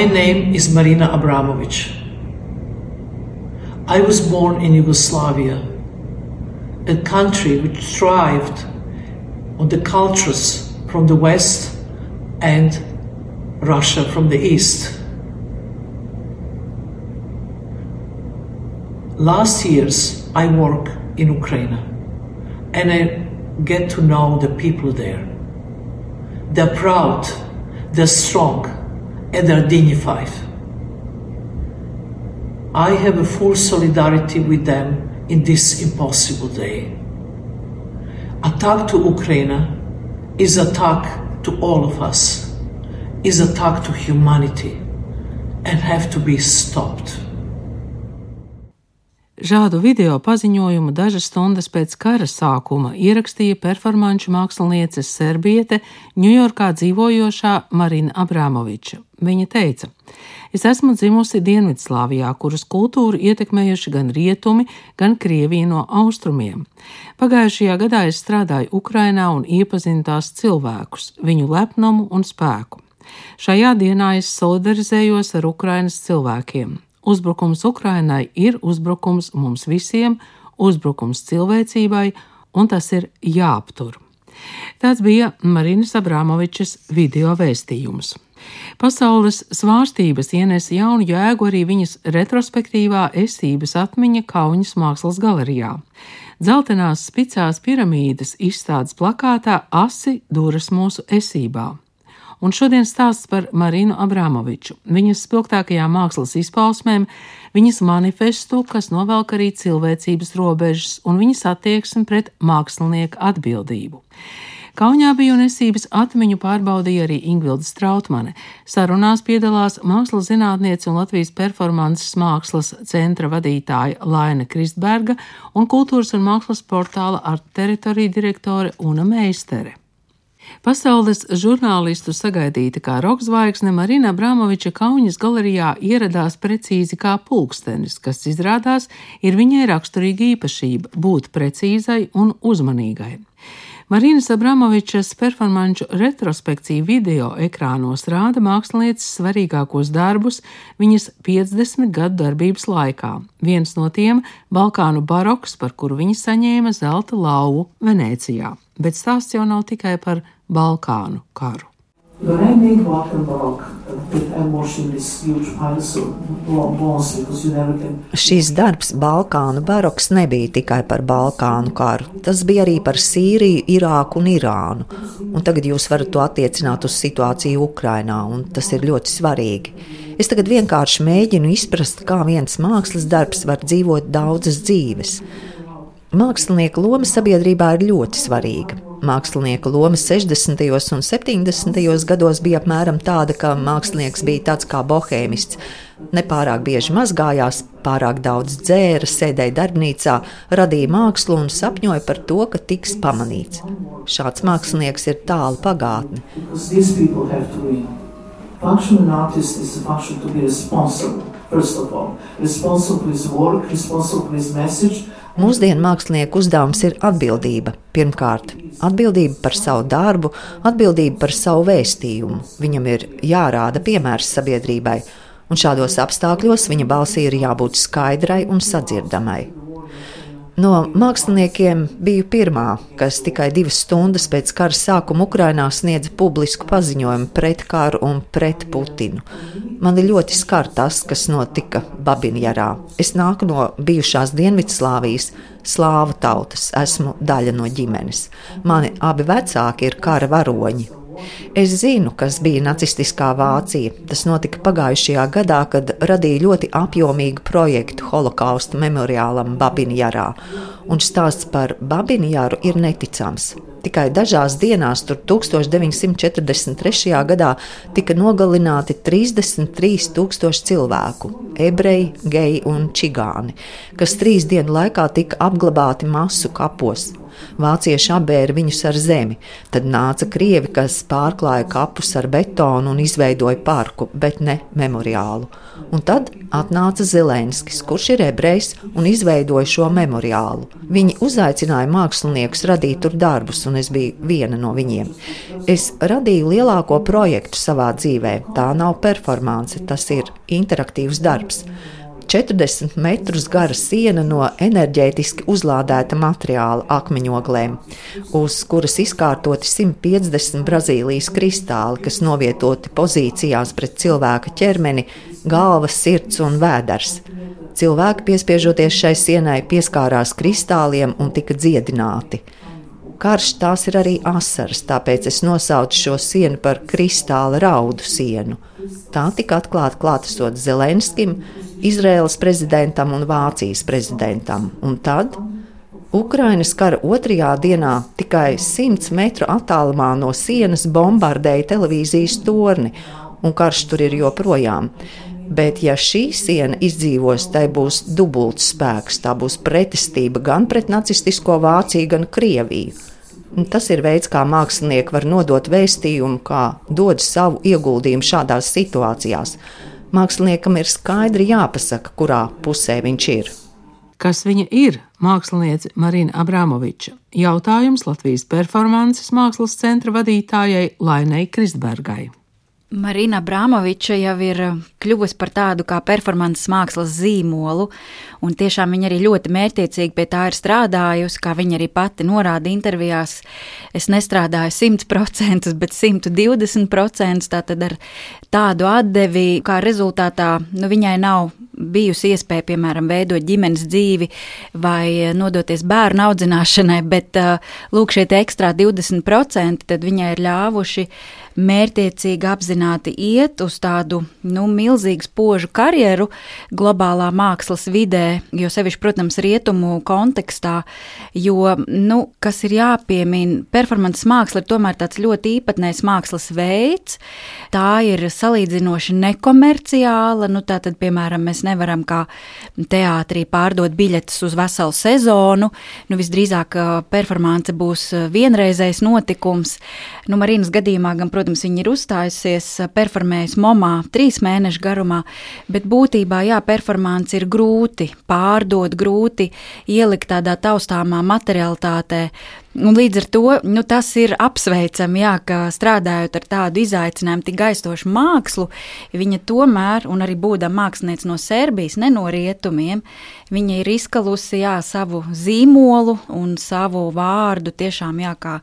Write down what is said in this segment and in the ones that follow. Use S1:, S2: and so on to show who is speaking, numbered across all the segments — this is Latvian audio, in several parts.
S1: My name is Marina Abramovic. I was born in Yugoslavia, a country which thrived on the cultures from the West and Russia from the East. Last years, I work in Ukraine and I get to know the people there. They're proud, they're strong, and they're dignified. I have a full solidarity with them in this impossible day. Attack to Ukraine is attack to all of us, is attack to humanity, and have to be stopped.
S2: Šādu video paziņojumu dažas stundas pēc kara sākuma ierakstīja performanču mākslinieces Serbiete, Ņujorkā dzīvojošā Marina Abramoviča. Viņa teica: Es esmu dzimusi Dienvidslāvijā, kuras kultūru ietekmējuši gan rietumi, gan Krievija no austrumiem. Pagājušajā gadā es strādāju Ukrainā un iepazinu tās cilvēkus, viņu lepnumu un spēku. Šajā dienā es solidarizējos ar Ukrainas cilvēkiem. Uzbrukums Ukrainai ir uzbrukums mums visiem, uzbrukums cilvēcībai, un tas ir jāaptur. Tāds bija Marinas Abramovičas video vēstījums. Pasaules svārstības ienes jaunu jēgu arī viņas retrospektīvā esības atmiņa Kaunas mākslas galerijā. Dzeltenās spicās piramīdas izstādes plakātā asi duras mūsu esībā un šodien stāsts par Marinu Abramoviču, viņas spilgtākajām mākslas izpausmēm, viņas manifestu, kas novelk arī cilvēcības robežas, un viņas attieksmi pret mākslinieku atbildību. Kaunijā bija un esības atmiņu pārbaudīja arī Ingvilda Strautmane. Sarunās piedalās mākslas zinātniece un Latvijas performances mākslas centra vadītāja Laina Kristberga un kultūras un mākslas portāla ar teritoriju direktore Una Meistere. Pasaules žurnālistu sagaidīta kā rokzvaigzne Marina Abramoviča Kaunas galerijā ieradās precīzi kā pulkstenis, kas izrādās ir viņai raksturīga īpašība - būt precīzai un uzmanīgai. Marinas Abramovičas performanču retrospekcija video ekrānos rāda mākslinieces svarīgākos darbus viņas 50 gadu darbības laikā. Viens no tiem - Balkānu baroks, par kuru viņa saņēma zelta lauvu Venecijā. Bet stāsts jau nav tikai par Balkānu karu.
S1: When I made Balkan Baroque with emotion, this huge piles of bones, because you never can.
S3: Šis darbs Balkānu baroks nebija tikai par Balkānu karu. Tas bija arī par Sīriju, Irāku un Irānu. Un tagad jūs varat to attiecināt uz situāciju Ukrainā, un tas ir ļoti svarīgi. Es tagad vienkārši mēģinu izprast, kā viens mākslas darbs var dzīvot daudzas dzīves. Mākslinieka loma sabiedrībā ir ļoti svarīga. Mākslinieka loma 60. un 70. gados bija apmēram tāda, ka mākslinieks bija tāds kā bohēmists. Nepārāk bieži mazgājās, pārāk daudz dzēra, sēdēja darbnīcā, radīja mākslu un sapņoja par to, ka tiks pamanīts. Šāds mākslinieks ir tālu pagātne.
S1: Functional artist is a function to be responsible, first of all. Responsible for his work, responsible for his message,
S3: Mūsdienu mākslinieku uzdevums ir atbildība. Pirmkārt, atbildība par savu darbu, atbildība par savu vēstījumu. Viņam ir jārāda piemērs sabiedrībai, un šādos apstākļos viņa balsī ir jābūt skaidrai un sadzirdamai. No māksliniekiem biju pirmā, kas tikai divas stundas pēc kara sākuma Ukrainā sniedza publisku paziņojumu pret karu un pret Putinu. Mani ļoti skar tas, kas notika Babinjarā. Es nāku no bijušās Dienvidslāvijas, slāvu tautas, esmu daļa no ģimenes. Mani abi vecāki ir kara varoņi, Es zinu, kas bija nacistiskā Vācija. Tas notika pagājušajā gadā, kad radīja ļoti apjomīgu projektu holokausta memoriālam Babinjarā. Un stāsts par Babinjaru ir neticams. Tikai dažās dienās, tur 1943. gadā, tika nogalināti 33,000 cilvēku. ebreji, geji un čigāni, kas trīs dienu laikā tika apglabāti masu kapos. Vācieši apbēra viņus ar zemi, tad nāca krievi, kas pārklāja kapus ar betonu un izveidoja parku, bet ne memoriālu. Un tad atnāca Zelenskis, kurš ir ebrejs un izveidoja šo memoriālu. Viņi uzaicināja māksliniekus radīt tur darbus, un es biju viena no viņiem. Es radīju lielāko projektu savā dzīvē. Tā nav performance, tas ir interaktīvs darbs. 40 metrus gara siena no enerģētiski uzlādēta materiāla akmeņoglēm, uz kuras izkārtoti 150 Brazīlijas kristāli, kas novietoti pozīcijās pret cilvēka ķermeni, galvas, sirds un vēders. Cilvēki, piespiežoties šai sienai, pieskārās kristāliem un tika dziedināti. Karš tās ir arī asaras, tāpēc es nosaucu šo sienu par kristāla raudu sienu. Tā tika atklāta klātesot Zelenskim, Izraēlas prezidentam un Vācijas prezidentam. Un tad Ukrainas kara otrajā dienā tikai 100 metru attālumā no sienas bombardēja televīzijas torni, un karš tur ir joprojām. Bet, ja šī siena izdzīvos, tai būs dubults spēks. Tā būs pretestība gan pret nacistisko Vāciju, gan Krieviju. Un tas ir veids, kā mākslinieki var nodot vēstījumu, kā dod savu ieguldījumu šādās situācijās māksliniekam ir skaidri jāpasaka, kurā pusē viņš ir.
S2: Kas viņa ir? Māksliniece Marina Abramoviča. Jautājums Latvijas performances mākslas centra vadītājai Lainai Kristbergai.
S4: Marina Brāmoviča jau ir eh, kļuvusi par tādu kā performances mākslas zīmolu, un tiešām viņa arī ļoti mērķiecīgi pie tā ir strādājusi, kā viņa arī pati norāda intervijās. Es nestrādāju 100%, bet 120%, tātad ar tādu atdevi, kā rezultātā nu, viņai nav bijusi iespēja, piemēram, veidot ģimenes dzīvi vai nodoties bērnu audzināšanai, bet eh, lūk, šie ekstra 20% tad viņai ir ļāvuši mērķiecīgi apzināti iet uz tādu nu, milzīgu spožu karjeru globālā mākslas vidē, jo sevišķi, protams, rietumu kontekstā, jo, nu, kas ir jāpiemina, performances māksla ir tomēr tāds ļoti īpatnējs mākslas veids. Tā ir salīdzinoši nekomerciāla, nu, tā tad, piemēram, mēs nevaram kā teātrī pārdot biļetes uz veselu sezonu, nu, visdrīzāk performance būs vienreizējs notikums. Nu, Marīnas gadījumā gan, protams, protams, viņa ir uzstājusies, performējusi momā trīs mēnešu garumā, bet būtībā, jā, performance ir grūti pārdot, grūti ielikt tādā taustāmā materialitātē. Un līdz ar to nu, tas ir apsveicami, jā, ka strādājot ar tādu izaicinājumu, tik aizstošu mākslu, viņa tomēr, un arī būdama māksliniece no Serbijas, ne no rietumiem, viņa ir izkalusi jā, savu zīmolu un savu vārdu tiešām jā, kā,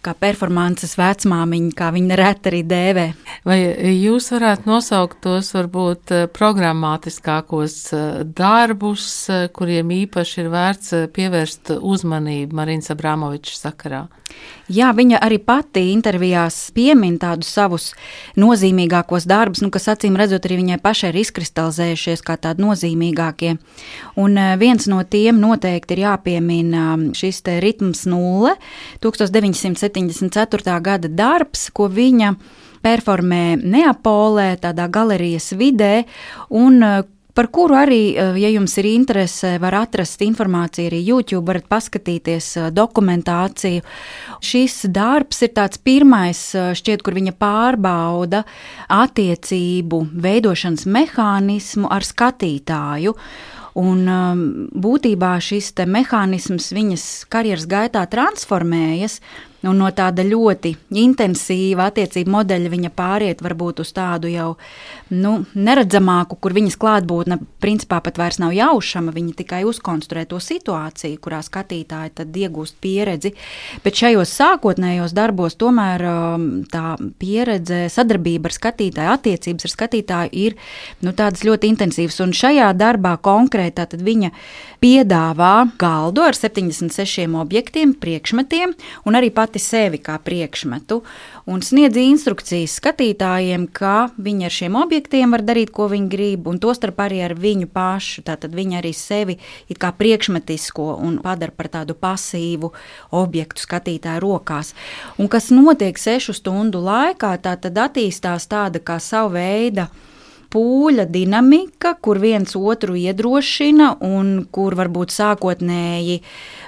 S4: kā performances vecmāmiņa, kā viņa reti arī dēvē.
S2: Vai jūs varētu nosaukt tos varbūt eh, programmatiskākos eh, darbus, eh, kuriem īpaši ir vērts pievērst uzmanību Marinas Abramovičs? Ieroču sakarā.
S4: Jā, viņa arī pati intervijās piemin tādus savus nozīmīgākos darbus, nu, kas acīm redzot arī viņai pašai ir izkristalizējušies kā tādi nozīmīgākie. Un eh, viens no tiem noteikti ir jāpiemina um, šis te ritms nulle, 1974. gada darbs, ko viņa performē Neapolē, tādā galerijas vidē, un eh, par kuru arī, eh, ja jums ir interese, var atrast informāciju arī YouTube, varat paskatīties eh, dokumentāciju. Šis darbs ir tāds pirmais, eh, šķiet, kur viņa pārbauda attiecību veidošanas mehānismu ar skatītāju. Un būtībā šis mehānisms viņas karjeras gaitā transformējas, Un no tāda ļoti intensīva attiecību modeļa viņa pāriet varbūt uz tādu jau nu, neredzamāku, kur viņas klātbūtne principā pat vairs nav jaušama. Viņa tikai uzkonstruē to situāciju, kurā skatītāji tad iegūst pieredzi. Bet šajos sākotnējos darbos tomēr um, tā pieredze, sadarbība ar skatītāju, attiecības ar skatītāju ir nu, tādas ļoti intensīvas. Un šajā darbā konkrētā viņa piedāvā galdu ar 76 objektiem, priekšmetiem un arī pat pati sevi kā priekšmetu un sniedz instrukcijas skatītājiem, kā viņi ar šiem objektiem var darīt, ko viņi grib, un tostarp arī ar viņu pašu. Tātad viņi arī sevi kā priekšmetisko un padara par tādu pasīvu objektu skatītāju rokās. Un kas notiek sešu stundu laikā, tā tad attīstās tāda kā sava veida pūļa dinamika, kur viens otru iedrošina un kur varbūt sākotnēji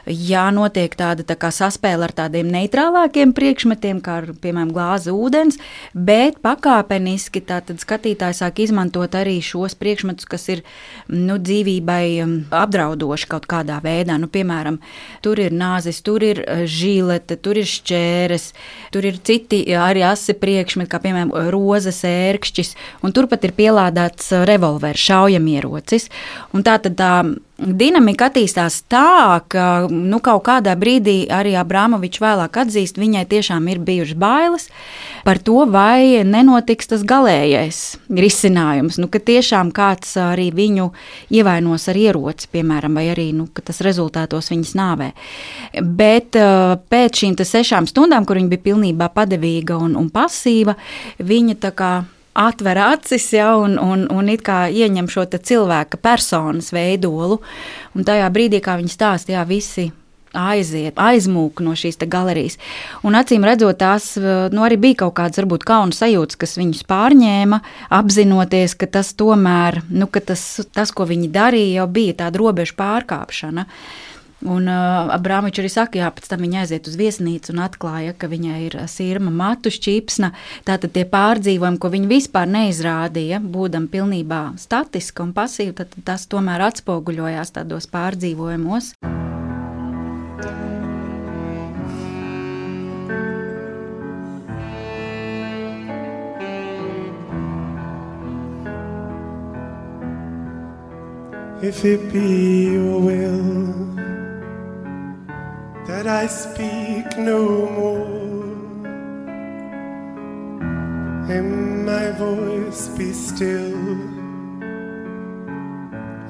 S4: ja notiek tāda tā saspēle ar tādiem neitrālākiem priekšmetiem, kā piemēram glāze ūdens, bet pakāpeniski skatītājs sāk izmantot arī šos priekšmetus, kas ir nu, dzīvībai um, apdraudoši kaut kādā veidā. Nu, piemēram, tur ir nāzes, tur ir uh, žilete, tur ir šķēres, tur ir citi arī asi priekšmeti, kā piemēram rozes ērkšķis, un turpat ir pielādēts uh, revolvers, šaujamierocis. Tā tad tā dinamika attīstās tā, ka nu, kaut kādā brīdī arī Abramovičs vēlāk atzīst, viņai tiešām ir bijušas bailes par to, vai nenotiks tas galīgais risinājums, nu, ka tiešām kāds arī viņu ievainos ar ieroci, piemēram, vai arī nu, tas rezultātos viņas nāvē. Bet pēc šīm sešām stundām, kur viņa bija pilnībā padevīga un, un pasīva, viņa tā kā atver acis ja, un, un, un it kā ieņem šo cilvēka personas veidolu. Un tajā brīdī, kā viņi stāstīja, visi aiziet, aizmūk no šīs galerijas. Un acīm redzot, tās nu, arī bija kaut kādas varbūt kauna sajūtas, kas viņus pārņēma, apzinoties, ka tas tomēr, nu, ka tas, tas, ko viņi darīja, jau bija tāda robežu pārkāpšana. Uh, Un uh, Abrāmiņš arī saka, jā, pēc tam viņa aiziet uz viesnīcu un atklāja, ka viņai ir sirma matu šķīpsna. Tātad tie pārdzīvojumi, ko viņa vispār neizrādīja, būdam pilnībā statiska un pasīva, tad tas tomēr atspoguļojās tādos pārdzīvojumos. If it be your will that I speak no more, and my voice be still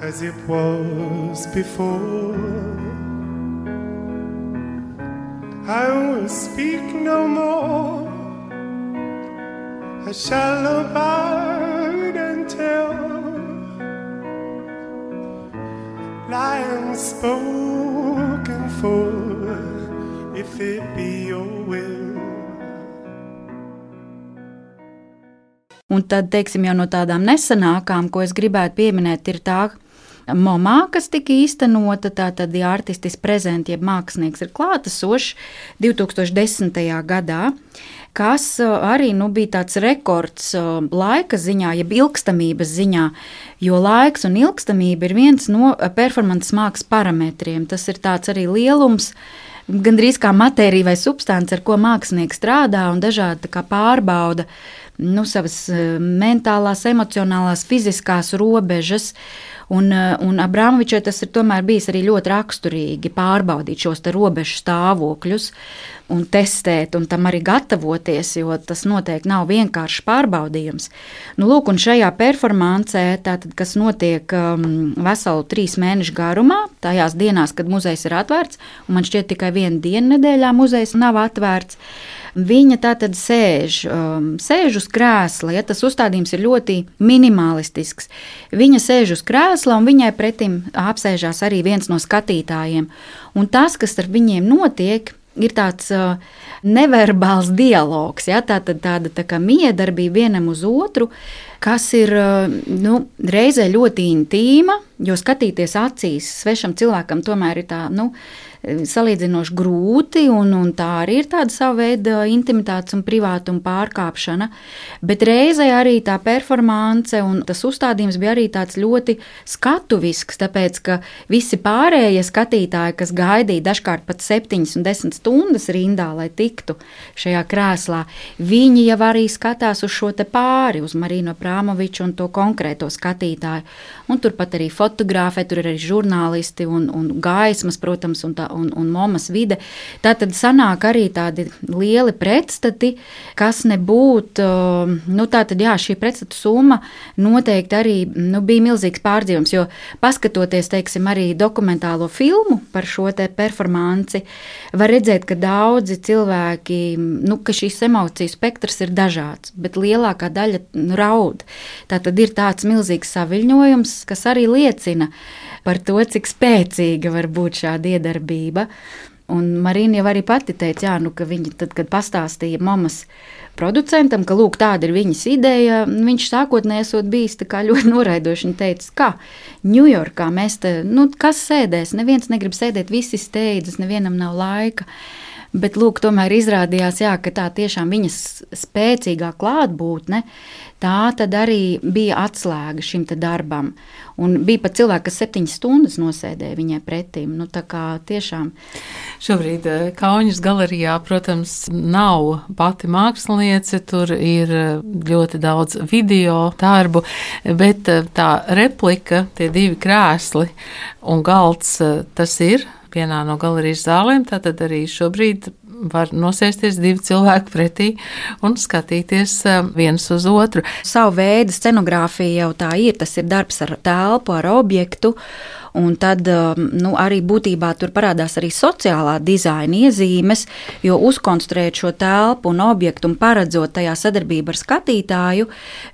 S4: as it was before. I will speak no more, I shall abide Lions spoken for if it be your will. Un tad, teiksim, jau no tādām nesenākām, ko es gribētu pieminēt, ir tā, Momā, kas tika īstenota, tātad ja artistis prezents, jeb mākslinieks ir klātesošs 2010. gadā, kas arī nu, bija tāds rekords laika ziņā, jeb ilgstamības ziņā, jo laiks un ilgstamība ir viens no performances mākslas parametriem. Tas ir tāds arī lielums, gandrīz kā matērija vai substance, ar ko mākslinieks strādā un dažādi pārbauda nu, savas mentālās, emocionālās, fiziskās robežas. Un, eh, un Abramovičai tas ir tomēr bijis arī ļoti raksturīgi pārbaudīt šos robežu stāvokļus un testēt, un tam arī gatavoties, jo tas noteikti nav vienkāršs pārbaudījums. Nu, lūk, un šajā performancē, tātad, kas notiek um, veselu trīs mēnešu garumā, tajās dienās, kad muzejs ir atvērts, un man šķiet tikai viena diena nedēļā muzejs nav atvērts. Viņa tā tad sēž, um, sēž uz krēsla, ja tas uzstādījums ir ļoti minimalistisks. Viņa sēž uz krēsla un viņai pretim apsēžās arī viens no skatītājiem. Un tas, kas ar viņiem notiek, ir tāds uh, neverbāls dialogs, ja? tā, tā, tāda tā kā miedarbība vienam uz otru, kas ir uh, nu, reizē ļoti intīma, jo skatīties acīs svešam cilvēkam tomēr ir tā. Nu, salīdzinoši grūti, un, un tā arī ir tāda sava veida intimitātes un privātuma pārkāpšana. Bet reizē arī tā performance un tas uzstādījums bija arī tāds ļoti skatuvisks, tāpēc ka visi pārējie skatītāji, kas gaidīja dažkārt pat 7 un 10 stundas rindā, lai tiktu šajā krēslā, viņi jau arī skatās uz šo te pāri, uz Marino Prāmoviču un to konkrēto skatītāju. Un turpat arī fotografē, tur ir arī žurnālisti un, un gaismas, protams, un tā un, un momas vide. Tā tad sanāk arī tādi lieli pretstati, kas nebūtu, nu tā tad jā, šī pretstatu summa noteikti arī nu, bija milzīgs pārdzīvums, jo paskatoties, teiksim, arī dokumentālo filmu par šo te performanci, var redzēt, ka daudzi cilvēki, nu, ka šīs emociju spektrs ir dažāds, bet lielākā daļa nu, raud. Tā tad ir tāds milzīgs saviņojums, kas arī liecina par to, cik spēcīga var būt šāda iedarbība. Un Marina jau arī pati teica, jā, nu, ka viņa tad, kad pastāstīja mammas producentam, ka lūk, tāda ir viņas ideja, viņš sākotnēji esot bijis ļoti noraidošs. Viņš teica, ka Ņujorkā mēs te, nu, kas sēdēs, neviens negrib sēdēt, visi steidzas, nevienam nav laika. Bet, lūk, tomēr izrādījās, jā, ka tā tiešām viņas spēcīgā klātbūtne, tā tad arī bija atslēga šim darbam. Un bija pat cilvēki, kas septiņas stundas nosēdēja viņai pretī. Nu, tā kā tiešām.
S2: Šobrīd eh, Kaunas galerijā, protams, nav pati māksliniece, tur ir eh, ļoti daudz video darbu, bet eh, tā replika, tie divi krēsli un galds, tas ir vienā no galerijas zālēm. Tātad arī šobrīd var nosēsties divi cilvēki pretī un skatīties um, viens uz otru.
S4: Savu veidu scenogrāfija jau tā ir. Tas ir darbs ar telpu, ar objektu. Un tad um, nu, arī būtībā tur parādās arī sociālā dizaina iezīmes, jo uzkonstruējot šo telpu un objektu un paredzot tajā sadarbību ar skatītāju,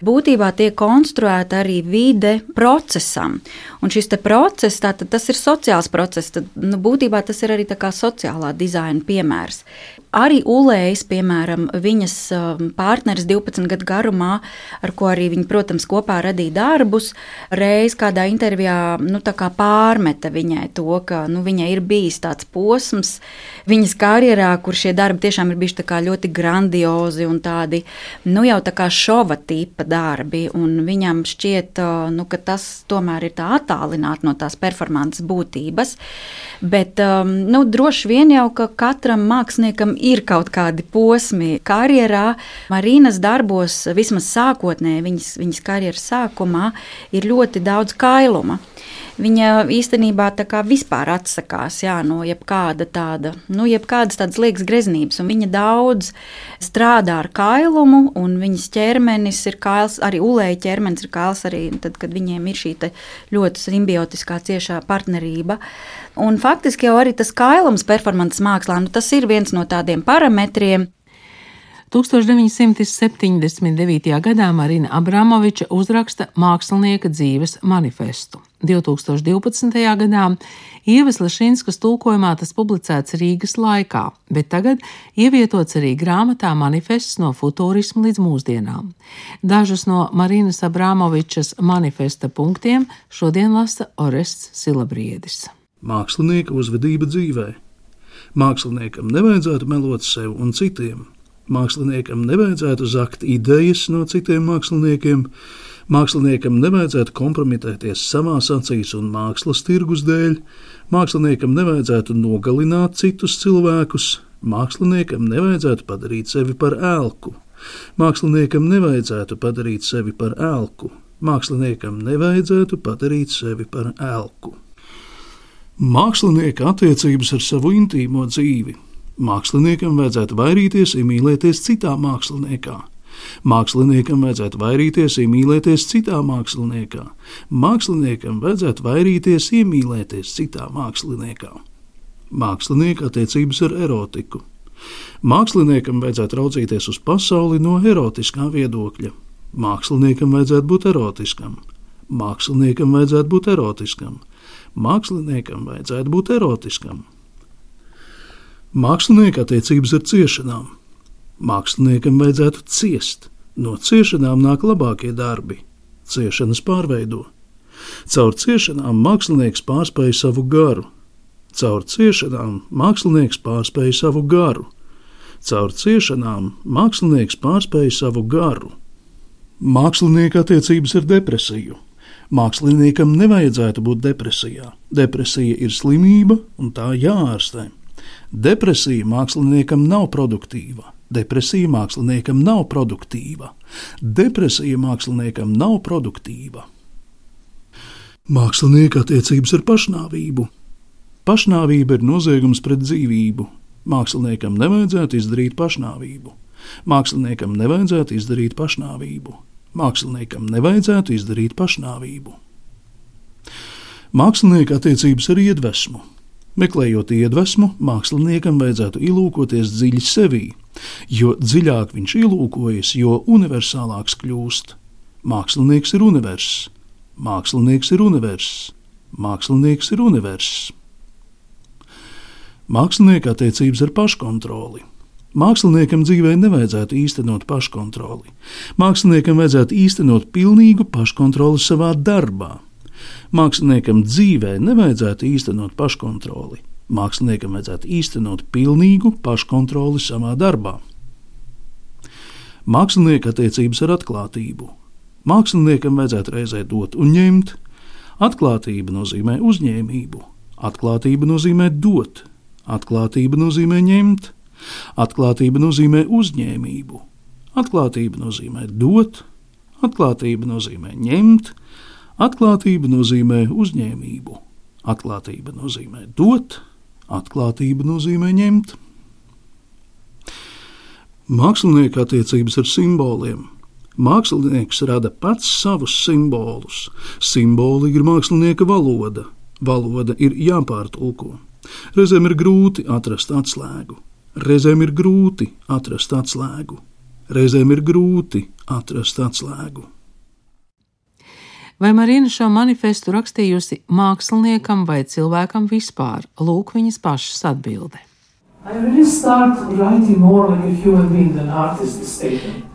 S4: būtībā tiek konstruēta arī vide procesam. Un šis process, tātad, tas ir sociāls process, tad nu, būtībā tas ir arī sociālā dizaina piemērs. Arī Ulējas, piemēram, viņas um, partneris 12 gadu garumā, ar ko arī viņa, protams, kopā radīja darbus, reiz kādā intervijā nu, pārmeta viņai to, ka nu, viņai ir bijis tāds posms viņas karjerā, kur šie darbi tiešām ir bijuši ļoti grandiozi un tādi nu, jau tā kā šova tipa darbi. Viņam šķiet, uh, nu, ka tas tomēr ir tā attālināti no tās performances būtības. Bet um, nu, droši vien jau ka katram māksliniekam ir kaut kādi posmi karjerā. Marīnas darbos, vismaz sākotnēji, viņas, viņas karjeras sākumā, ir ļoti daudz kailuma. Viņa īstenībā tā kā vispār atsakās jā, no jebkāda tāda, nu, jebkādas tādas liekas greznības. Viņa daudz strādā ar kailumu, un viņas ķermenis ir kails, arī ulēja ķermenis ir kails, arī tad, kad viņiem ir šī ļoti simbiotiskā ciešā partnerība. Un faktiski jau arī tas kailums performances mākslā, nu, tas ir viens no tādiem parametriem,
S2: 1979. gadā Marina Abramoviča uzraksta mākslinieka dzīves manifestu. 2012. gadā Ievas Lešinskas tulkojumā tas publicēts Rīgas laikā, bet tagad ievietots arī grāmatā manifests no futurisma līdz mūsdienām. Dažus no Marinas Abramovičas manifesta punktiem šodien lasa Orests Silabriedis.
S5: Mākslinieka uzvedība dzīvē. Māksliniekam nevajadzētu melot sev un citiem Māksliniekam nevajadzētu zakt idejas no citiem māksliniekiem, māksliniekam nevajadzētu kompromitēties savās acīs un mākslas tirgus dēļ, māksliniekam nevajadzētu nogalināt citus cilvēkus, māksliniekam nevajadzētu padarīt sevi par ēlku, māksliniekam nevajadzētu padarīt sevi par ēlku, māksliniekam nevajadzētu padarīt sevi par ēlku. Mākslinieka attiecības ar savu intīmo dzīvi. Māksliniekam vajadzētu vairīties, iemīlēties citā māksliniekā. Māksliniekam vajadzētu vairīties, iemīlēties citā māksliniekā. Māksliniekam vajadzētu vairīties, iemīlēties citā māksliniekā. Mākslinieka attiecības ar erotiku. Māksliniekam vajadzētu raudzīties uz pasauli no erotiskā viedokļa. Māksliniekam vajadzētu būt erotiskam. Māksliniekam vajadzētu būt erotiskam. Māksliniekam vajadzētu būt erotiskam. Mākslinieka attiecības ar ciešanām. Māksliniekam vajadzētu ciest. No ciešanām nāk labākie darbi. Ciešanas pārveido. Caur ciešanām mākslinieks pārspēja savu garu. Caur ciešanām mākslinieks pārspēja savu garu. Caur ciešanām mākslinieks pārspēja savu garu. Mākslinieka attiecības ar depresiju. Māksliniekam nevajadzētu būt depresijā. Depresija ir slimība un tā jāārstē. Depresija māksliniekam nav produktīva. Depresija māksliniekam nav produktīva. Depresija māksliniekam nav produktīva. Mākslinieka attiecības ar pašnāvību. Pašnāvība ir noziegums pret dzīvību. Māksliniekam nevajadzētu izdarīt pašnāvību. Māksliniekam nevajadzētu izdarīt pašnāvību. Māksliniekam nevajadzētu izdarīt pašnāvību. Mākslinieka attiecības ar iedvesmu. Meklējot iedvesmu, māksliniekam vajadzētu ielūkoties dziļi sevī, jo dziļāk viņš ielūkojas, jo universālāks kļūst. Mākslinieks ir universs, mākslinieks ir universs, mākslinieks ir universs. Mākslinieka attiecības ar paškontroli. Māksliniekam dzīvē nevajadzētu īstenot paškontroli. Māksliniekam vajadzētu īstenot pilnīgu paškontroli savā darbā. Māksliniekam dzīvē nevajadzētu īstenot paškontroli. Māksliniekam vajadzētu īstenot pilnīgu paškontroli savā darbā. Mākslinieka attiecības ar atklātību. Māksliniekam vajadzētu reizē dot un ņemt. Atklātība nozīmē uzņēmību, atklātība nozīmē dot, atklātība nozīmē ņemt. Atklātība nozīmē uzņēmību, atklātība nozīmē dot, atklātība nozīmē ņemt, atklātība nozīmē uzņēmību, atklātība nozīmē dot, atklātība nozīmē ņemt. Mākslinieka attiecības ar simboliem. Mākslinieks rada pats savus simbolus. Simboli ir mākslinieka valoda. Valoda ir jāpārtulko. Reizēm ir grūti atrast atslēgu. Reizēm ir grūti atrast atslēgu, reizēm ir grūti atrast atslēgu.
S2: Vai Marina šo manifestu rakstījusi māksliniekam vai cilvēkam vispār? Lūk, viņas pašas atbilde.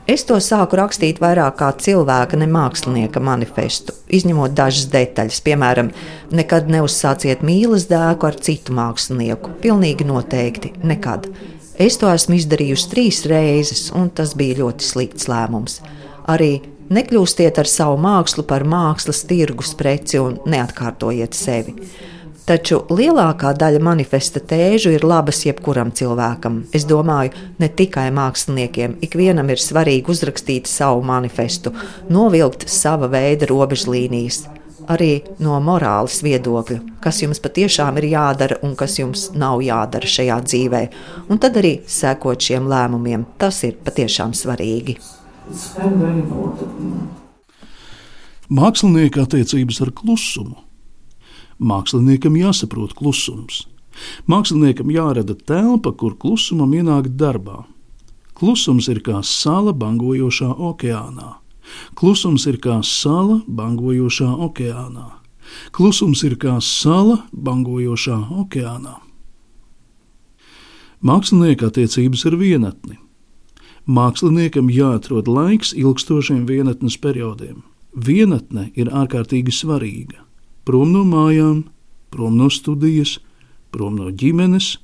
S3: Es to sāku rakstīt vairāk kā cilvēka, ne mākslinieka manifestu, izņemot dažas detaļas. Piemēram, nekad neuzsāciet mīlas dēku ar citu mākslinieku. Pilnīgi noteikti, nekad. Es to esmu izdarījusi trīs reizes, un tas bija ļoti slikts lēmums. Arī nekļūstiet ar savu mākslu par mākslas tirgus preci un neatkārtojiet sevi. Taču lielākā daļa manifesta tēžu ir labas jebkuram cilvēkam. Es domāju, ne tikai māksliniekiem. Ikvienam ir svarīgi uzrakstīt savu manifestu, novilkt sava veida robežlīnijas arī no morāles viedokļa, kas jums patiešām ir jādara un kas jums nav jādara šajā dzīvē. Un tad arī sekot šiem lēmumiem. Tas ir patiešām svarīgi.
S5: Mākslinieka attiecības ar klusumu. Māksliniekam jāsaprot klusums. Māksliniekam jārada telpa, kur klusumam ienākt darbā. Klusums ir kā sala bangojošā okeānā. Klusums ir kā sala bangojošā okeānā. Klusums ir kā sala bangojošā okeānā. Mākslinieka attiecības ar vienatni. Māksliniekam jāatrod laiks ilgstošiem vienatnes periodiem. Vienatne ir ārkārtīgi svarīga. Prom no mājām, prom no studijas, prom no ģimenes,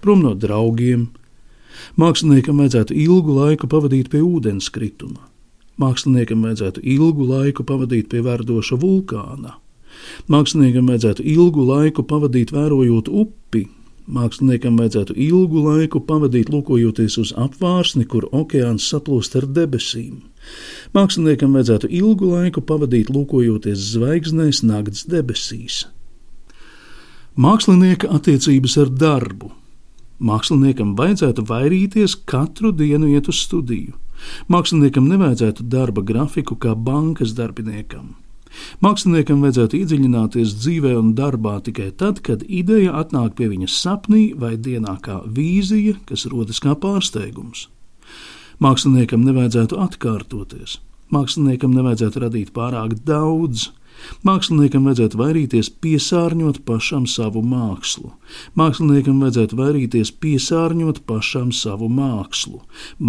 S5: prom no draugiem. Māksliniekam vajadzētu ilgu laiku pavadīt pie ūdenskrituma. Māksliniekam vajadzētu ilgu laiku pavadīt pie verdoša vulkāna. Māksliniekam vajadzētu ilgu laiku pavadīt vērojot upi. Māksliniekam vajadzētu ilgu laiku pavadīt lūkojoties uz apvārsni, kur okeāns saplūst ar debesīm. Māksliniekam vajadzētu ilgu laiku pavadīt lūkojoties zvaigznēs nakts debesīs. Mākslinieka attiecības ar darbu. Māksliniekam vajadzētu vairīties katru dienu iet uz studiju. Māksliniekam nevajadzētu darba grafiku kā bankas darbiniekam. Māksliniekam vajadzētu iedziļināties dzīvē un darbā tikai tad, kad ideja atnāk pie viņa sapnī vai dienā kā vīzija, kas rodas kā pārsteigums. Māksliniekam nevajadzētu atkārtoties, māksliniekam nevajadzētu radīt pārāk daudz, Māksliniekam vajadzētu vairīties piesārņot pašam savu mākslu. Māksliniekam vajadzētu vairīties piesārņot pašam savu mākslu.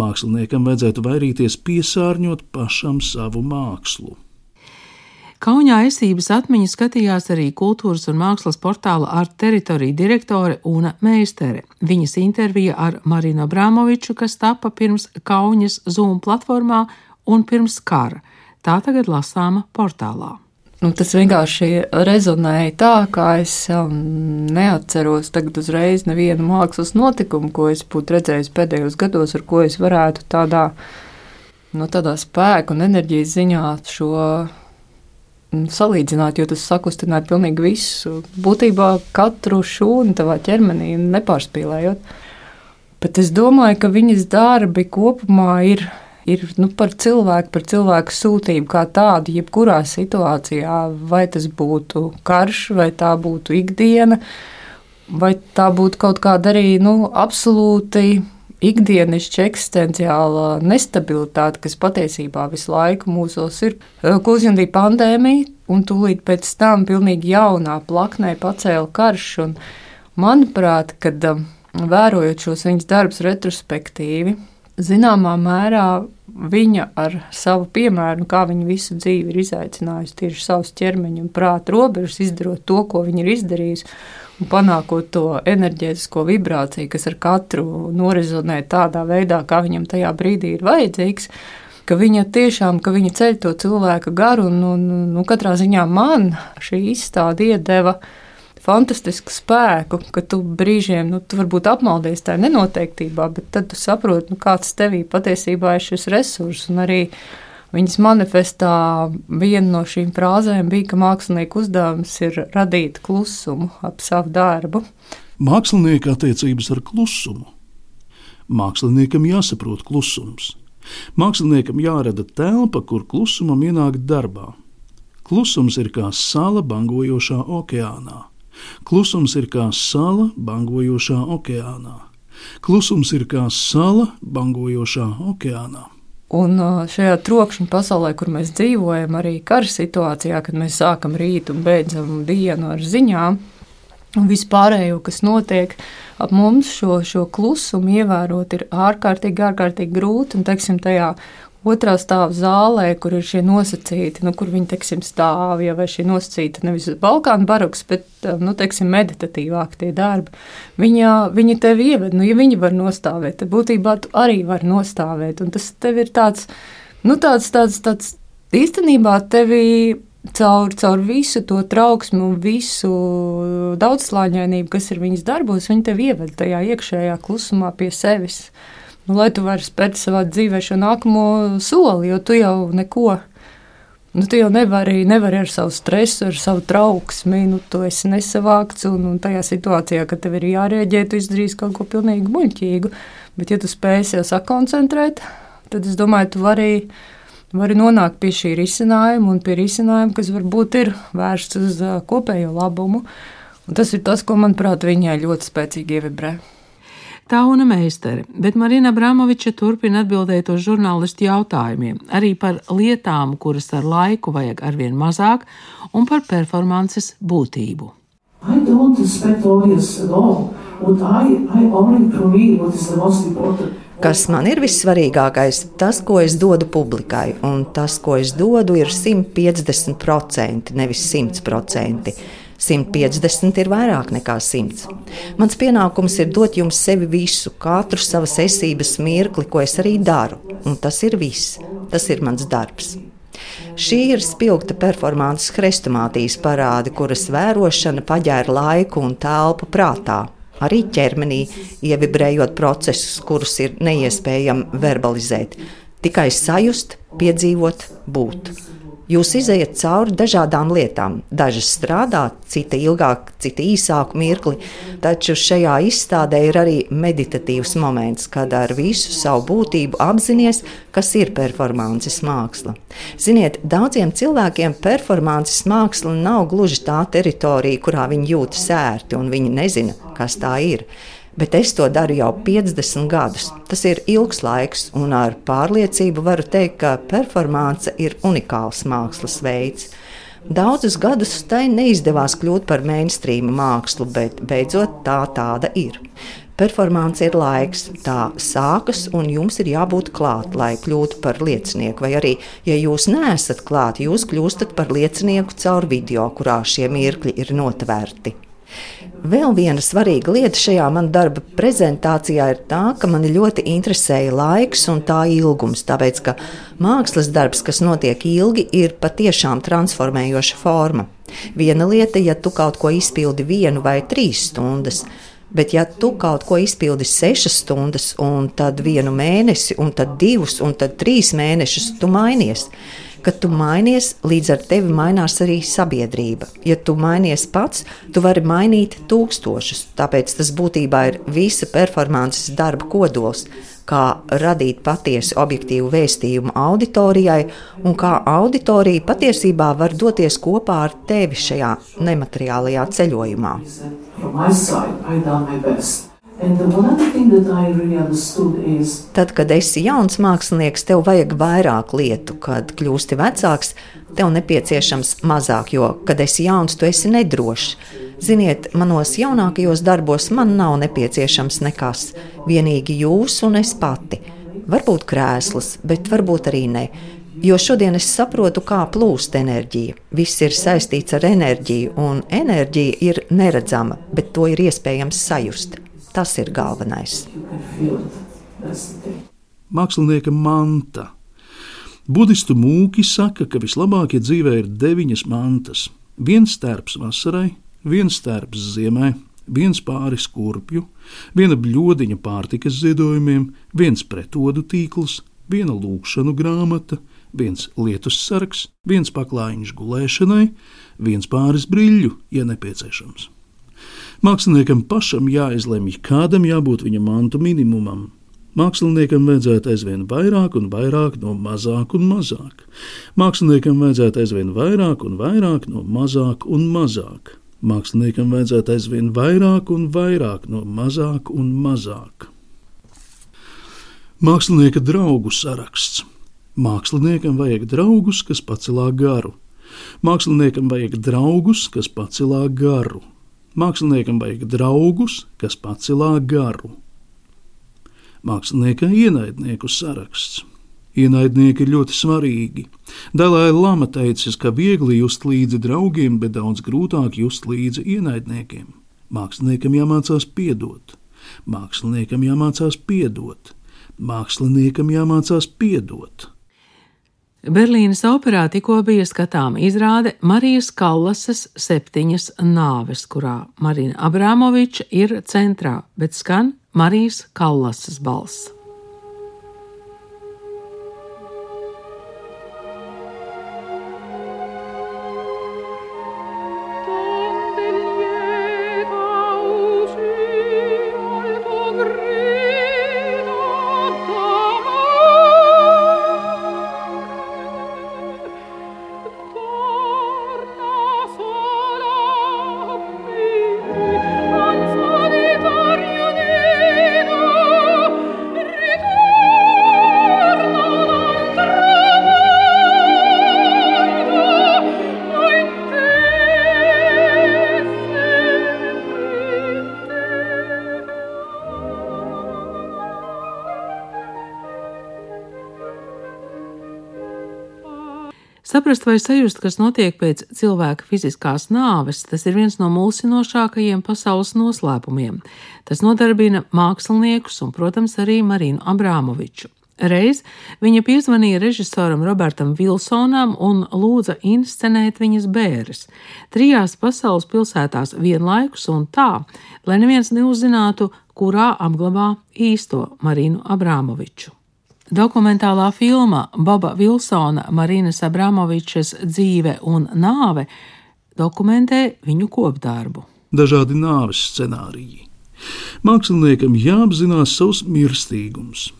S5: Māksliniekam vajadzētu vairīties piesārņot pašam savu mākslu.
S2: Kaunijā esības atmiņu skatījās arī kultūras un mākslas portāla ar teritoriju direktore Una Meistere. Viņas intervija ar Marinu Abramoviču, kas tapa pirms Kaunas Zoom platformā un pirms kara. Tā tagad lasāma portālā.
S6: Nu, tas vienkārši rezonēja tā, ka es um, neatceros tagad uzreiz nevienu mākslas notikumu, ko es būtu redzējis pēdējos gados, ar ko es varētu tādā, no tādā spēka un enerģijas ziņā šo salīdzināt, jo tas sakustināja pilnīgi visu. Būtībā katru šūnu tavā ķermenī nepārspīlējot. Bet es domāju, ka viņas darbi kopumā ir ir nu, par cilvēku, par cilvēku sūtību kā tādu, jebkurā situācijā, vai tas būtu karš, vai tā būtu ikdiena, vai tā būtu kaut kāda arī nu, absolūti ikdienišķa eksistenciāla nestabilitāte, kas patiesībā visu laiku mūsos ir. Ko uzjundīja pandēmija, un tūlīt pēc tam pilnīgi jaunā plaknē pacēla karš. Un, manuprāt, kad um, vērojot šos viņas darbus retrospektīvi, zināmā mērā viņa ar savu piemēru, kā viņa visu dzīvi ir izaicinājusi tieši savus ķermeņa un prāta robežas, izdarot to, ko viņa ir izdarījusi, panākot to enerģētisko vibrāciju, kas ar katru norizonē tādā veidā, kā viņam tajā brīdī ir vajadzīgs. Viņa tiešām ka viņa ceļ to cilvēka garu, un, un, un nu, katrā ziņā man šī izstāde iedeva fantastisku spēku, ka tu brīžiem, nu, tu varbūt apmaldies tajā nenoteiktībā, bet tad tu saproti, nu, kāds tevī patiesībā ir šis resurs. Un arī viņas manifestā viena no šīm frāzēm bija, ka mākslinieku uzdevums ir radīt klusumu ap savu darbu.
S5: Mākslinieka attiecības ar klusumu. Māksliniekam jāsaprot klusums. Māksliniekam jārada telpa, kur klusumam ienākt darbā. Klusums ir kā sala bangojošā okeānā. Klusums ir kā sala bangojošā okeānā. Klusums ir kā sala bangojošā okeānā.
S6: Un šajā trokšņa pasaulē, kur mēs dzīvojam, arī kara situācijā, kad mēs sākam rītu un beidzam dienu ar ziņām, un vispārējo, kas notiek ap mums, šo, šo klusumu ievērot, ir ārkārtīgi, ārkārtīgi grūti. Un, teiksim, tajā otrā stāva zālē, kur ir šie nosacīti, nu, kur viņi teiksim, stāv, ja, vai šī nosacīta nevis Balkānu baroks, bet um, nu, teiksim, meditatīvāk tie darbi. Viņa, viņa tevi ieved, nu, ja viņi var nostāvēt, tad būtībā tu arī vari nostāvēt. Un tas tev ir tāds, nu, tāds, tāds, tāds īstenībā tevi. Caur, caur visu to trauksmu, visu daudzslāņainību, kas ir viņas darbos, viņi tev ieved tajā iekšējā klusumā pie sevis. Uh, nu, lai tu varētu spērt savā dzīvē šo nākamo soli, jo tu jau neko. Nu, tu jau nevari, nevari ar savu stresu, ar savu trauksmi, nu, tu esi nesavākts. Un, un tajā situācijā, kad tev ir jārēģē, tu izdarīsi kaut ko pilnīgi muļķīgu. Bet, ja tu spēsi jau sakoncentrēt, tad es domāju, tu vari, vari nonākt pie šī risinājuma un pie risinājuma, kas varbūt ir vērsts uz kopējo labumu. Un tas ir tas, ko, manuprāt, viņai ļoti spēcīgi ievibrē.
S3: Tā una meistare, bet Marina Abramoviča turpina atbildēt uz žurnālistu jautājumiem, arī par lietām, kuras ar laiku vajag arvien mazāk, un par performances būtību. I don't respect audience at all. What I, I only for me, what is the most important. Kas man ir vissvarīgākais, tas, ko es dodu publikai, un tas, ko es dodu, ir 150%, nevis 100%. 150 ir vairāk nekā 100. Mans pienākums ir dot jums sevi visu, katru savas esības mirkli, ko es arī daru, un tas ir viss. Tas ir mans darbs. Šī ir spilgta performāns hrestomātijas parāde, kuras vērošana paģēra laiku un telpu prātā, arī ķermenī, ievibrējot procesus, kurus ir neiespējami verbalizēt, tikai sajust, piedzīvot, būt. Jūs izējat cauri dažādām lietām. Dažas strādā, cita ilgāk, cita īsāku mirkli, taču šajā izstādē ir arī meditatīvs moments, kad ar visu savu būtību apzināties, kas ir performances māksla. Ziniet, daudziem cilvēkiem performances māksla nav gluži tā teritorija, kurā viņi jūtas ērti un viņi nezina, kas tā ir bet es to daru jau 50 gadus. Tas ir ilgs laiks, un ar pārliecību varu teikt, ka performance ir unikāls mākslas veids. Daudzus gadus tai neizdevās kļūt par mainstream mākslu, bet beidzot tā tāda ir. Performance ir laiks, tā sākas, un jums ir jābūt klāt, lai kļūtu par liecinieku. Vai arī, ja jūs neesat klāt, jūs kļūstat par liecinieku caur video, kurā šie mirkļi ir notvērti. Vēl viena svarīga lieta šajā manā darba prezentācijā ir tā, ka mani ļoti interesēja laiks un tā ilgums. Tāpēc, ka mākslas darbs, kas notiek ilgi, ir patiešām transformējoša forma. Viena lieta, ja tu kaut ko izpildi vienu vai trīs stundas, Bet, ja tu kaut ko izpildi sešas stundas, un tad vienu mēnesi, un tad divus, un tad trīs mēnešus, tu mainies kad tu mainies, līdz ar tevi mainās arī sabiedrība. Ja tu mainies pats, tu vari mainīt tūkstošus. Tāpēc tas būtībā ir visa performances darba kodols kā radīt patiesu objektīvu vēstījumu auditorijai, un kā auditorija patiesībā var doties kopā ar tevi šajā nemateriālajā ceļojumā. From my side, I done my best. Tad, kad esi jauns mākslinieks, tev vajag vairāk lietu. Kad kļūsti vecāks, tev nepieciešams mazāk, jo, kad esi jauns, tu esi nedrošs. Ziniet, manos jaunākajos darbos man nav nepieciešams nekas, vienīgi jūs un es pati. Varbūt krēsls, bet varbūt arī ne. Jo šodien es saprotu, kā plūst enerģija. Viss ir saistīts ar enerģiju, un enerģija ir neredzama, bet to ir iespējams sajust. Tas ir galvenais.
S5: Mākslinieka manta. Budistu mūki saka, ka vislabākie dzīvē ir deviņas mantas. Viens stērps vasarai, viens stērps ziemai, viens pāris kurpju, viena bļodiņa pārtikas ziedojumiem, viens pretodu tīkls, viena lūkšanu grāmata, viens lietus sargs, viens paklājiņš gulēšanai, viens pāris brīļu, ja nepieciešams. Māksliniekam pašam jāizlemj, kādam jābūt viņa mantu minimumam. Māksliniekam vajadzētu aizvien vairāk un vairāk no mazāk un mazāk. Māksliniekam vajadzētu aizvien vairāk un vairāk no mazāk un mazāk. Māksliniekam vajadzētu aizvien vairāk un vairāk no mazāk un mazāk. Mākslinieka draugu saraksts. Māksliniekam vajag draugus, kas pacelā garu. Māksliniekam vajag draugus, kas pacelā garu. Māksliniekam vajag draugus, kas pacelā garu. Mākslinieka ienaidnieku saraksts. Ienaidnieki ir ļoti svarīgi. Dalai Lama teicis, ka viegli just līdzi draugiem, bet daudz grūtāk just līdzi ienaidniekiem. Māksliniekam jāmācās piedot, māksliniekam jāmācās piedot, māksliniekam jāmācās piedot.
S2: Berlīnas operā tikko bija skatāma izrāde Marijas Kallases septiņas nāves, kurā Marina Abramoviča ir centrā, bet skan Marijas Kallases balss. Saprast vai sajust, kas notiek pēc cilvēka fiziskās nāves, tas ir viens no mulsinošākajiem pasaules noslēpumiem. Tas nodarbina māksliniekus un, protams, arī Marinu Abrāmoviču. Reiz viņa piezvanīja režisoram Robertam Vilsonam un lūdza inscenēt viņas bērres trijās pasaules pilsētās vienlaikus un tā, lai neviens neuzzinātu, kurā apglabā īsto Marinu Abrāmoviču. Dokumentālā filma Boba Vilsona, Marinas Abramovičas dzīve un nāve dokumentē viņu kopdarbu.
S5: Dažādi nāves scenāriji. Māksliniekam jāapzinās savs mirstīgums.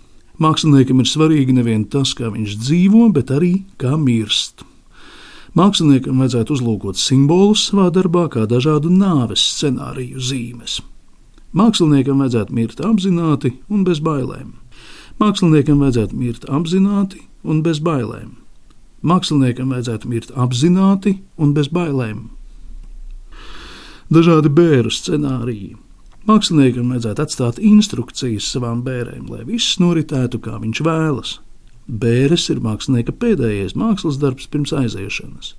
S5: Māksliniekam ir svarīgi nevien tas, kā viņš dzīvo, bet arī kā mirst. Māksliniekam vajadzētu uzlūkot simbolus savā darbā, kā dažādu nāves scenāriju zīmes. Māksliniekam vajadzētu mirt apzināti un bez bailēm. Māksliniekam vajadzētu mirt apzināti un bez bailēm. Māksliniekam vajadzētu mirt apzināti un bez bailēm. Dažādi bērnu scenāriji. Māksliniekam vajadzētu atstāt instrukcijas savām bērniem, lai viss noritētu kā viņš vēlas. Bēres ir mākslinieka pēdējais mākslas darbs pirms aiziešanas.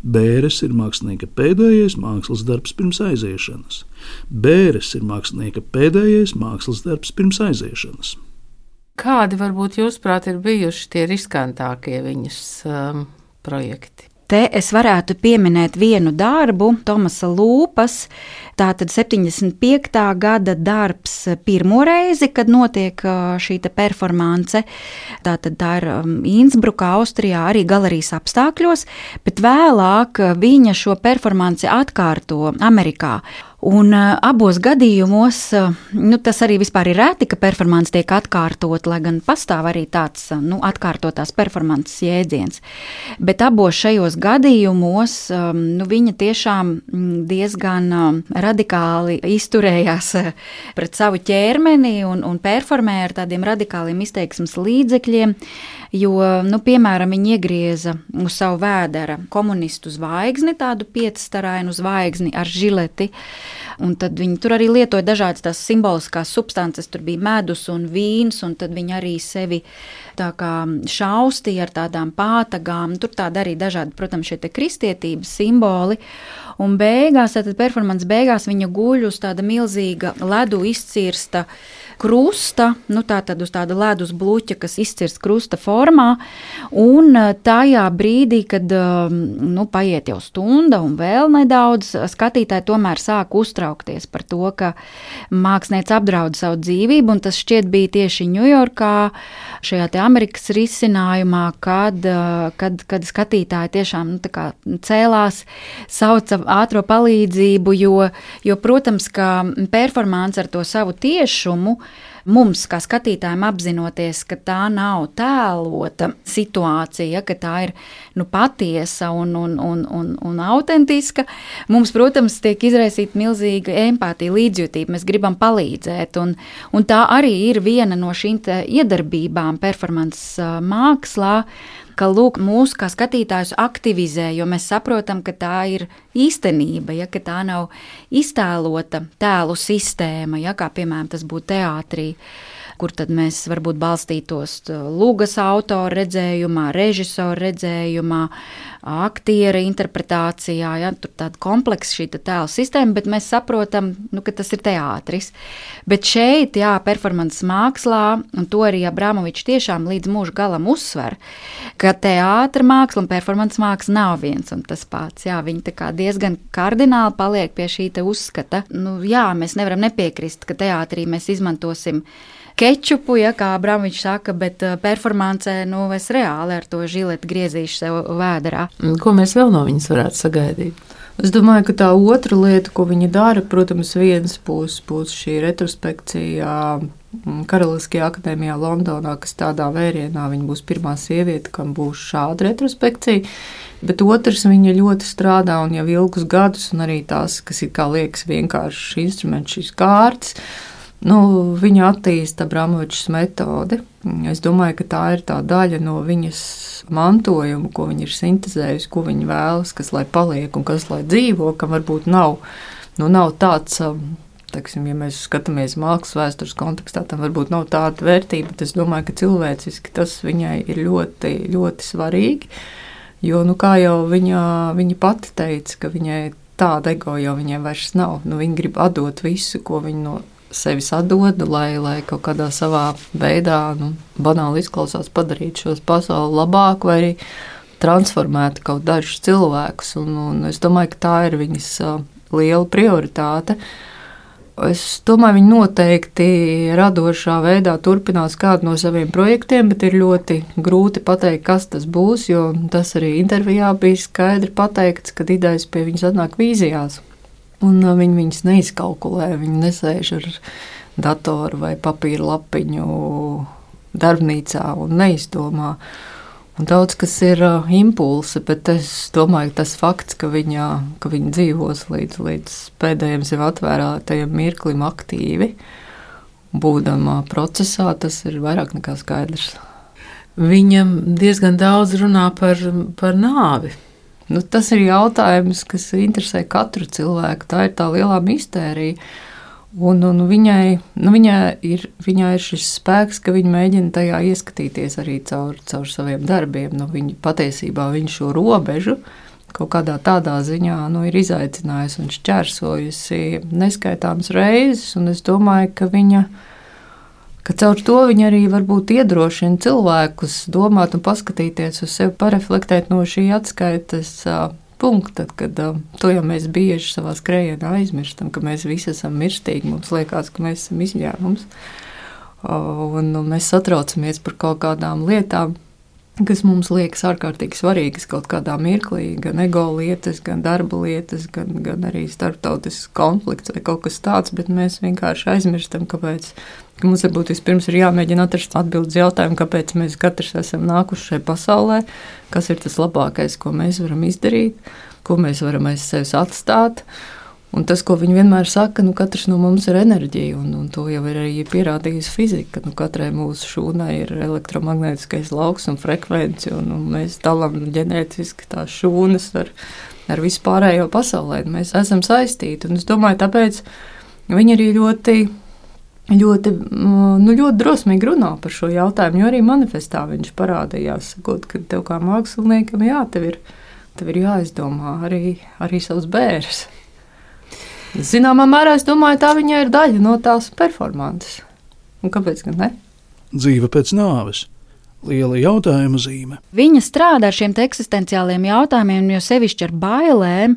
S5: Bēres ir mākslinieka pēdējais mākslas darbs pirms aiziešanas. Bēres ir mākslinieka pēdējais mākslas darbs pirms aiziešanas.
S6: Kādi varbūt jūsuprāt ir bijuši tie riskantākie viņas um, projekti?
S4: Te es varētu pieminēt vienu darbu, Tomasa Lūpas. Tātad 75. gada darbs pirmo reizi, kad notiek uh, šī performance. Tātad tā ir um, Innsbruka, Austrijā, arī galerijas apstākļos, bet vēlāk viņa šo performanci atkārto Amerikā. Un uh, abos gadījumos uh, nu, tas arī ir reti, ka performance tiek atkārtot, lai gan pastāv arī tāds uh, nu, atkārtotās performances jēdziens. Bet abos šajos gadījumos um, nu, viņa tiešām diezgan um, radikāli izturējās uh, pret savu ķermeni un, un performēja ar tādiem radikāliem izteiksmes līdzekļiem. Jo, nu, piemēram, viņi iegrieza uz savu vēdera komunistu zvaigzni, tādu piecstarainu zvaigzni ar žileti. Un tad viņi tur arī lietoja dažādas tās simboliskās substances. Tur bija medus un vīns, un tad viņi arī sevi šaustīja ar tādām pātagām. Tur tādi arī dažādi, protams, šie kristietības simboli. Un beigās, tad performances beigās viņa guļ uz tāda milzīga ledu izcirsta krusta, nu tā tad uz tāda ledus bluķa, kas izcirst krusta formā. Un eh, tajā brīdī, kad eh, nu, paiet jau stunda un vēl nedaudz, skatītāji tomēr sāk uztraukties par to, ka mākslinieks apdraud savu dzīvību, tas šķiet bija tieši Ņujorkā, šajā Amerikas risinājumā, kad, eh, kad, kad skatītāji tiešām nu, cēlās, sauca ātrā palīdzību, jo, jo, protams, ka performance ar to savu tiešumu mums, kā skatītājiem, apzinoties, ka tā nav tēlota situācija, ka tā ir nu, patiesa un, un, un, un, un autentiska, mums, protams, tiek izraisīta milzīga empātija, līdzjūtība. Mēs gribam palīdzēt, un, un tā arī ir viena no šīm iedarbībām performances mākslā ka lūk, mūsu kā skatītājus aktivizē, jo mēs saprotam, ka tā ir īstenība, ja tā nav iztēlota tēlu sistēma, ja kā piemēram tas būtu teātrī kur tad mēs varbūt balstītos Lūgas autora redzējumā, režisora redzējumā, aktiera interpretācijā. Ja, tur tāda kompleksa šī tēla sistēma, bet mēs saprotam, nu, ka tas ir teātris. Bet šeit, jā, performances mākslā, un to arī Abramovičs tiešām līdz mūža galam uzsver, ka teātris māksla un performances māksla nav viens un tas pats. Jā, viņi diezgan kardināli paliek pie šī uzskata. Nu, jā, mēs nevaram nepiekrist, ka teātrī mēs izmantosim kečupu, ja kā Brāmiņš saka, bet uh, performancē nu, es reāli ar to žiletu griezīšu sev vēderā.
S6: Ko mēs vēl no viņas varētu sagaidīt? Es domāju, ka tā otra lieta, ko viņa dara, protams, viens būs, būs šī retrospekcija mm, Karaliskajā akadēmijā Londonā, kas tādā vērienā viņa būs pirmā sieviete, kam būs šāda retrospekcija. Bet otrs, viņa ļoti strādā un jau ilgus gadus, un arī tās, kas ir kā liekas vienkāršs instruments, šīs kārtas Nu, viņa attīsta Brāmovičs metodi. Es domāju, ka tā ir tā daļa no viņas mantojuma, ko viņa ir sintēzējusi, ko viņa vēlas, kas lai paliek un kas lai dzīvo, kam varbūt nav, nu, nav tāds. Um, Teksim, ja mēs skatāmies mākslas vēstures kontekstā, tam varbūt nav tāda vērtība, es domāju, ka cilvēciski tas viņai ir ļoti, ļoti svarīgi. Jo, nu, kā jau viņa, viņa pati teica, ka viņai tāda ego jau viņai vairs nav. Nu, viņa grib atdot visu, ko viņa no sevis atdodu, lai, lai kaut kādā savā veidā, nu, banāli izklausās, padarītu šo pasauli labāku vai arī transformētu kaut dažus cilvēkus. Un, un es domāju, ka tā ir viņas liela prioritāte. Es domāju, viņi noteikti radošā veidā turpinās kādu no saviem projektiem, bet ir ļoti grūti pateikt, kas tas būs. Jo tas arī intervijā bija skaidri pateikts, ka idejas pie viņas atnāk vīzijās. Un uh, viņi viņus neizkalkulē. Viņi nesēž ar datoru vai papīra lapiņu darbnīcā un neizdomā. Un daudz kas ir uh, impulsi, bet es domāju, ka tas fakts, ka viņa, ka viņa dzīvos līdz, līdz pēdējiem sev atvērtajam mirklim aktīvi, būdama procesā, tas ir vairāk nekā skaidrs.
S2: Viņam diezgan daudz runā par, par nāvi.
S6: Nu, tas ir jautājums, kas interesē katru cilvēku. Tā ir tā lielā mistērija. Un, un viņai, nu, viņai, ir, viņai ir šis spēks, ka viņa mēģina tajā ieskatīties arī caur, caur saviem darbiem. Nu, viņa patiesībā viņa šo robežu kaut kādā tādā ziņā nu, ir izaicinājusi un šķērsojusi neskaitāmas reizes. Es domāju, ka viņa viņa ka caur to viņi arī varbūt iedrošina cilvēkus domāt un paskatīties uz sevi, pareflektēt no šī atskaites punkta, kad to jau mēs bieži savā skrējienā aizmirstam, ka mēs visi esam mirstīgi, mums liekas, ka mēs esam izņēmums. Un, un mēs satraucamies par kaut kādām lietām, kas mums liekas ārkārtīgi svarīgas kaut kādā mirklī, gan ego lietas, gan darba lietas, gan, gan arī starptautisks konflikts vai kaut kas tāds, bet mēs vienkārši aizmirstam, kāpēc. Ka mums varbūt vispirms ir jāmēģina atrast atbildes jautājumu, kāpēc mēs katrs esam nākuši šajā pasaulē, kas ir tas labākais, ko mēs varam izdarīt, ko mēs varam aiz sevis atstāt. Un tas, ko viņi vienmēr saka, nu, katrs no mums ir enerģija, un, un to jau ir arī pierādījusi fizika. Nu, katrai mūsu šūnai ir elektromagnētiskais lauks un frekvence, un, un mēs dalām ģenētiski tās šūnas ar, ar vispārējo pasaulē. Mēs esam saistīti, un es domāju, tāpēc viņi arī ļoti. Ļoti, nu, ļoti drosmīgi runā par šo jautājumu, jo arī manifestā viņš parādījās, sakot, ka tev kā māksliniekam, jā, tev ir, tev ir jāizdomā arī, arī savs bērns. Zināmā mērā es domāju, tā viņa ir daļa no tās performances. Un kāpēc gan ne?
S5: Dzīve pēc nāves. Liela jautājuma zīme.
S4: Viņa strādā ar šiem eksistenciāliem jautājumiem, jo sevišķi ar bailēm,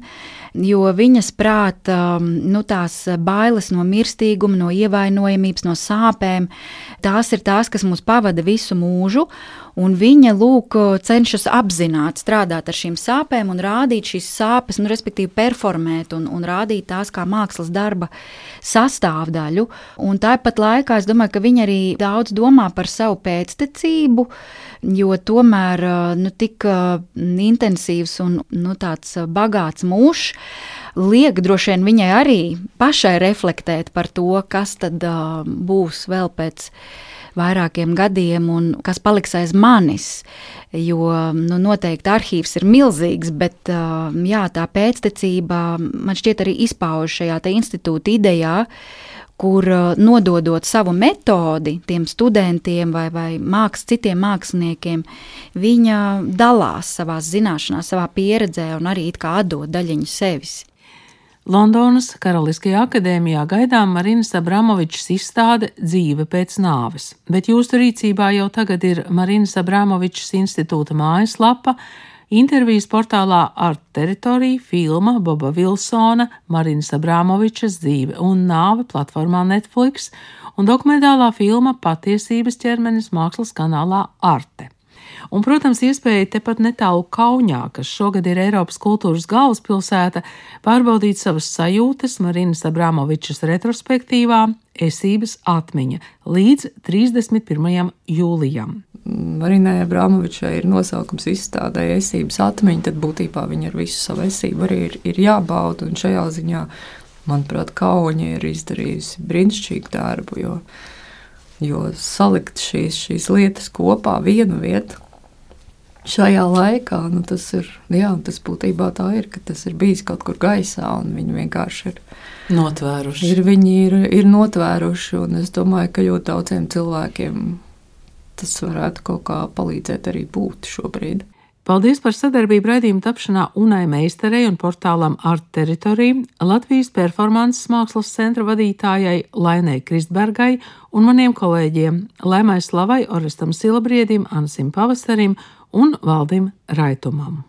S4: jo viņas prāta nu, tās bailes no mirstīguma, no ievainojamības, no sāpēm, tās ir tās, kas mūs pavada visu mūžu. Un viņa lūk, cenšas apzināti strādāt ar šīm sāpēm un rādīt šīs sāpes, nu, respektīvi, performēt un, un rādīt tās kā mākslas darba sastāvdaļu. Un tāpat laikā es domāju, ka viņa arī daudz domā par savu pēctecību, jo tomēr nu, tik intensīvs un nu, tāds bagāts mūžs liek droši vien viņai arī pašai reflektēt par to, kas tad uh, būs vēl pēc vairākiem gadiem un kas paliks aiz manis. Jo nu, noteikti arhīvs ir milzīgs, bet jā, tā pēctecība man šķiet arī izpauž šajā institūta idejā kur nododot savu metodi tiem studentiem vai, vai māks, citiem māksliniekiem, viņa dalās savā zināšanās, savā pieredzē un arī atdod daļiņu sevis.
S2: Londonas Karaliskajā akadēmijā gaidām Marinas Abramovičs izstāde Dzīve pēc nāves, bet jūsu rīcībā jau tagad ir Marinas Abramovičs institūta mājaslapa, intervijas portālā Art Territory, filma Boba Vilsona, Marinas Abramovičas dzīve un nāve platformā Netflix un dokumentālā filma Patiesības ķermenis mākslas kanālā Arte. Un, protams, iespēja tepat netālu Kaunijā, kas šogad ir Eiropas kultūras galvaspilsēta, pārbaudīt savas sajūtas Marinas Abramovičas retrospektīvā Esības atmiņa līdz 31. jūlijam.
S6: Marinai Abramovičai ir nosaukums izstādē esības atmiņa, tad būtībā viņa ar visu savu esību arī ir, ir jābauda. Un šajā ziņā, manuprāt, Kaunija ir izdarījusi brīnišķīgu darbu, jo, jo salikt šīs, šīs lietas kopā vienu vietu, šajā laikā, nu, tas ir, jā, tas būtībā tā ir, ka tas ir bijis kaut kur gaisā, un viņi vienkārši ir
S2: notvēruši.
S6: Ir, viņi ir, ir notvēruši, un es domāju, ka ļoti daudziem cilvēkiem tas varētu kaut kā palīdzēt arī būt šobrīd.
S2: Paldies par sadarbību raidījuma tapšanā Unai Meistarei un portālam Art Territory, Latvijas performances mākslas centra vadītājai Lainai Kristbergai un maniem kolēģiem Laimai Slavai, Orestam Silabriedim, Ansim Pavasarim un Valdim Raitumam.